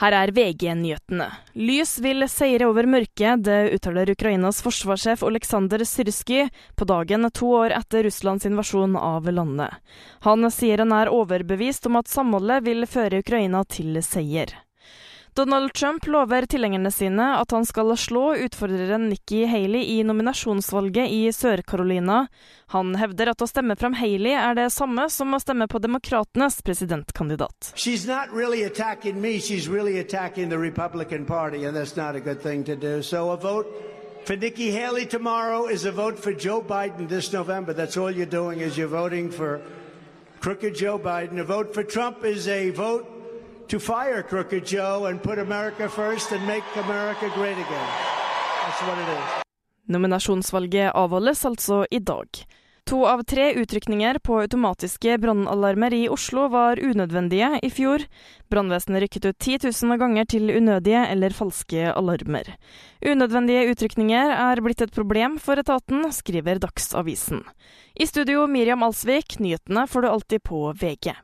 Her er VG-nyhetene. Lys vil seire over mørket, det uttaler Ukrainas forsvarssjef Oleksandr Syrskij på dagen to år etter Russlands invasjon av landet. Han sier han er overbevist om at samholdet vil føre Ukraina til seier. Donald Trump lover tilhengerne sine at han skal slå utfordreren Nikki Haley i nominasjonsvalget i Sør-Carolina. Han hevder at å stemme fram Haley er det samme som å stemme på demokratenes presidentkandidat. Really me, really Party. So for Nikki Haley tomorrow is a vote for Joe Biden this November. That's all you're doing is you're voting for crooked Joe Biden. A vote for Trump is a vote to fire Crooked Joe and put America first and make America great again. That's what it is. Nominasjonsvalget avholdes altså i dag. To av tre utrykninger på automatiske brannalarmer i Oslo var unødvendige i fjor. Brannvesenet rykket ut 10 000 ganger til unødige eller falske alarmer. Unødvendige utrykninger er blitt et problem for etaten, skriver Dagsavisen. I studio Miriam Alsvik, nyhetene får du alltid på VG.